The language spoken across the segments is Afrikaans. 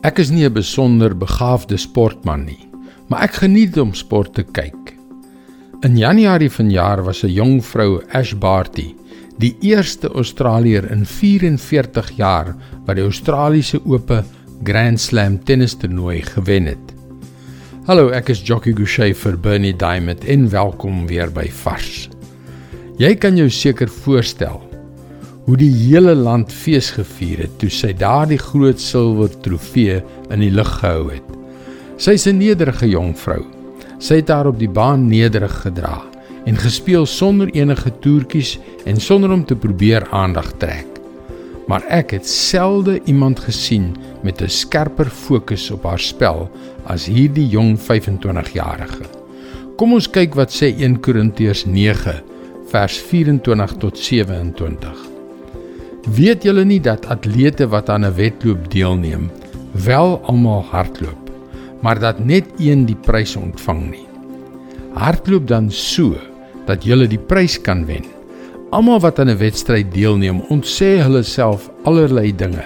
Ek is nie 'n besonder begaafde sportman nie, maar ek geniet om sport te kyk. In Januarie vanjaar was 'n jong vrou, Ash Barty, die eerste Australiër in 44 jaar wat die Australiese Ope Grand Slam tennistoernooi gewen het. Hallo, ek is Jockey Gouchee vir Bernie Diamond en welkom weer by Vars. Jy kan jou seker voorstel hoe die hele land fees gevier het toe sy daardie groot silwer trofee in die lug gehou het. Sy's 'n nederige jong vrou. Sy het haar op die baan nederig gedra en gespeel sonder enige toertjies en sonder om te probeer aandag trek. Maar ek het selde iemand gesien met 'n skerper fokus op haar spel as hierdie jong 25-jarige. Kom ons kyk wat sê 1 Korintiërs 9 vers 24 tot 27. Weet julle nie dat atlete wat aan 'n wedloop deelneem, wel almal hardloop, maar dat net een die prys ontvang nie? Hardloop dan so dat julle die prys kan wen. Almal wat aan 'n wedstryd deelneem, ontsê hulle self allerlei dinge.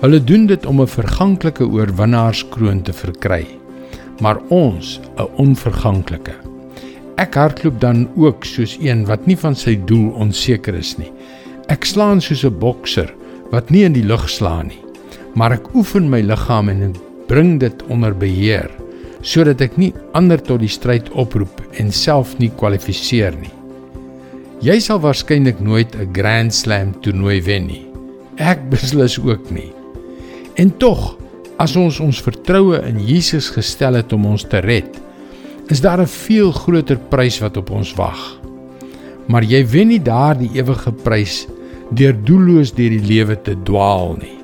Hulle doen dit om 'n verganklike oorwinnaarskroon te verkry, maar ons 'n onverganklike. Ek hardloop dan ook soos een wat nie van sy doel onseker is nie. Ek slaan soos 'n bokser wat nie in die lug slaan nie, maar ek oefen my liggaam en bring dit onder beheer sodat ek nie ander tot die stryd oproep en self nie kwalifiseer nie. Jy sal waarskynlik nooit 'n Grand Slam toernooi wen nie. Ek beslis ook nie. En tog, as ons ons vertroue in Jesus gestel het om ons te red, is daar 'n veel groter prys wat op ons wag. Maar jy wen nie daardie ewige prys deur doelloos deur die lewe te dwaal nie.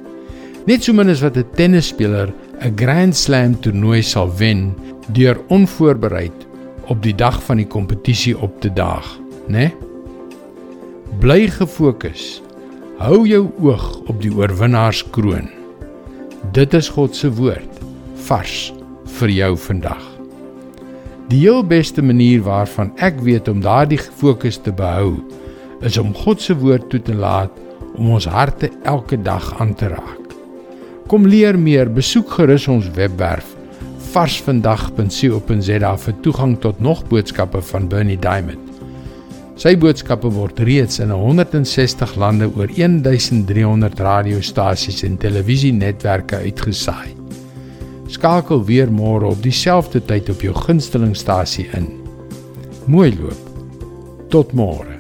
Net so min as wat 'n tennisspeler 'n Grand Slam toernooi sal wen deur onvoorbereid op die dag van die kompetisie op te daag, né? Nee? Bly gefokus. Hou jou oog op die oorwinnaarskroon. Dit is God se woord vars vir jou vandag. Die heel beste manier waarvan ek weet om daardie fokus te behou, is om God se woord toe te laat om ons harte elke dag aan te raak. Kom leer meer, besoek gerus ons webwerf varsvandag.co.za vir toegang tot nog boodskappe van Bernie Diamond. Sy boodskappe word reeds in 160 lande oor 1300 radiostasies en televisienetwerke uitgesaai. Skakel weer môre op dieselfde tyd op jou gunstelingstasie in. Mooi loop. Tot môre.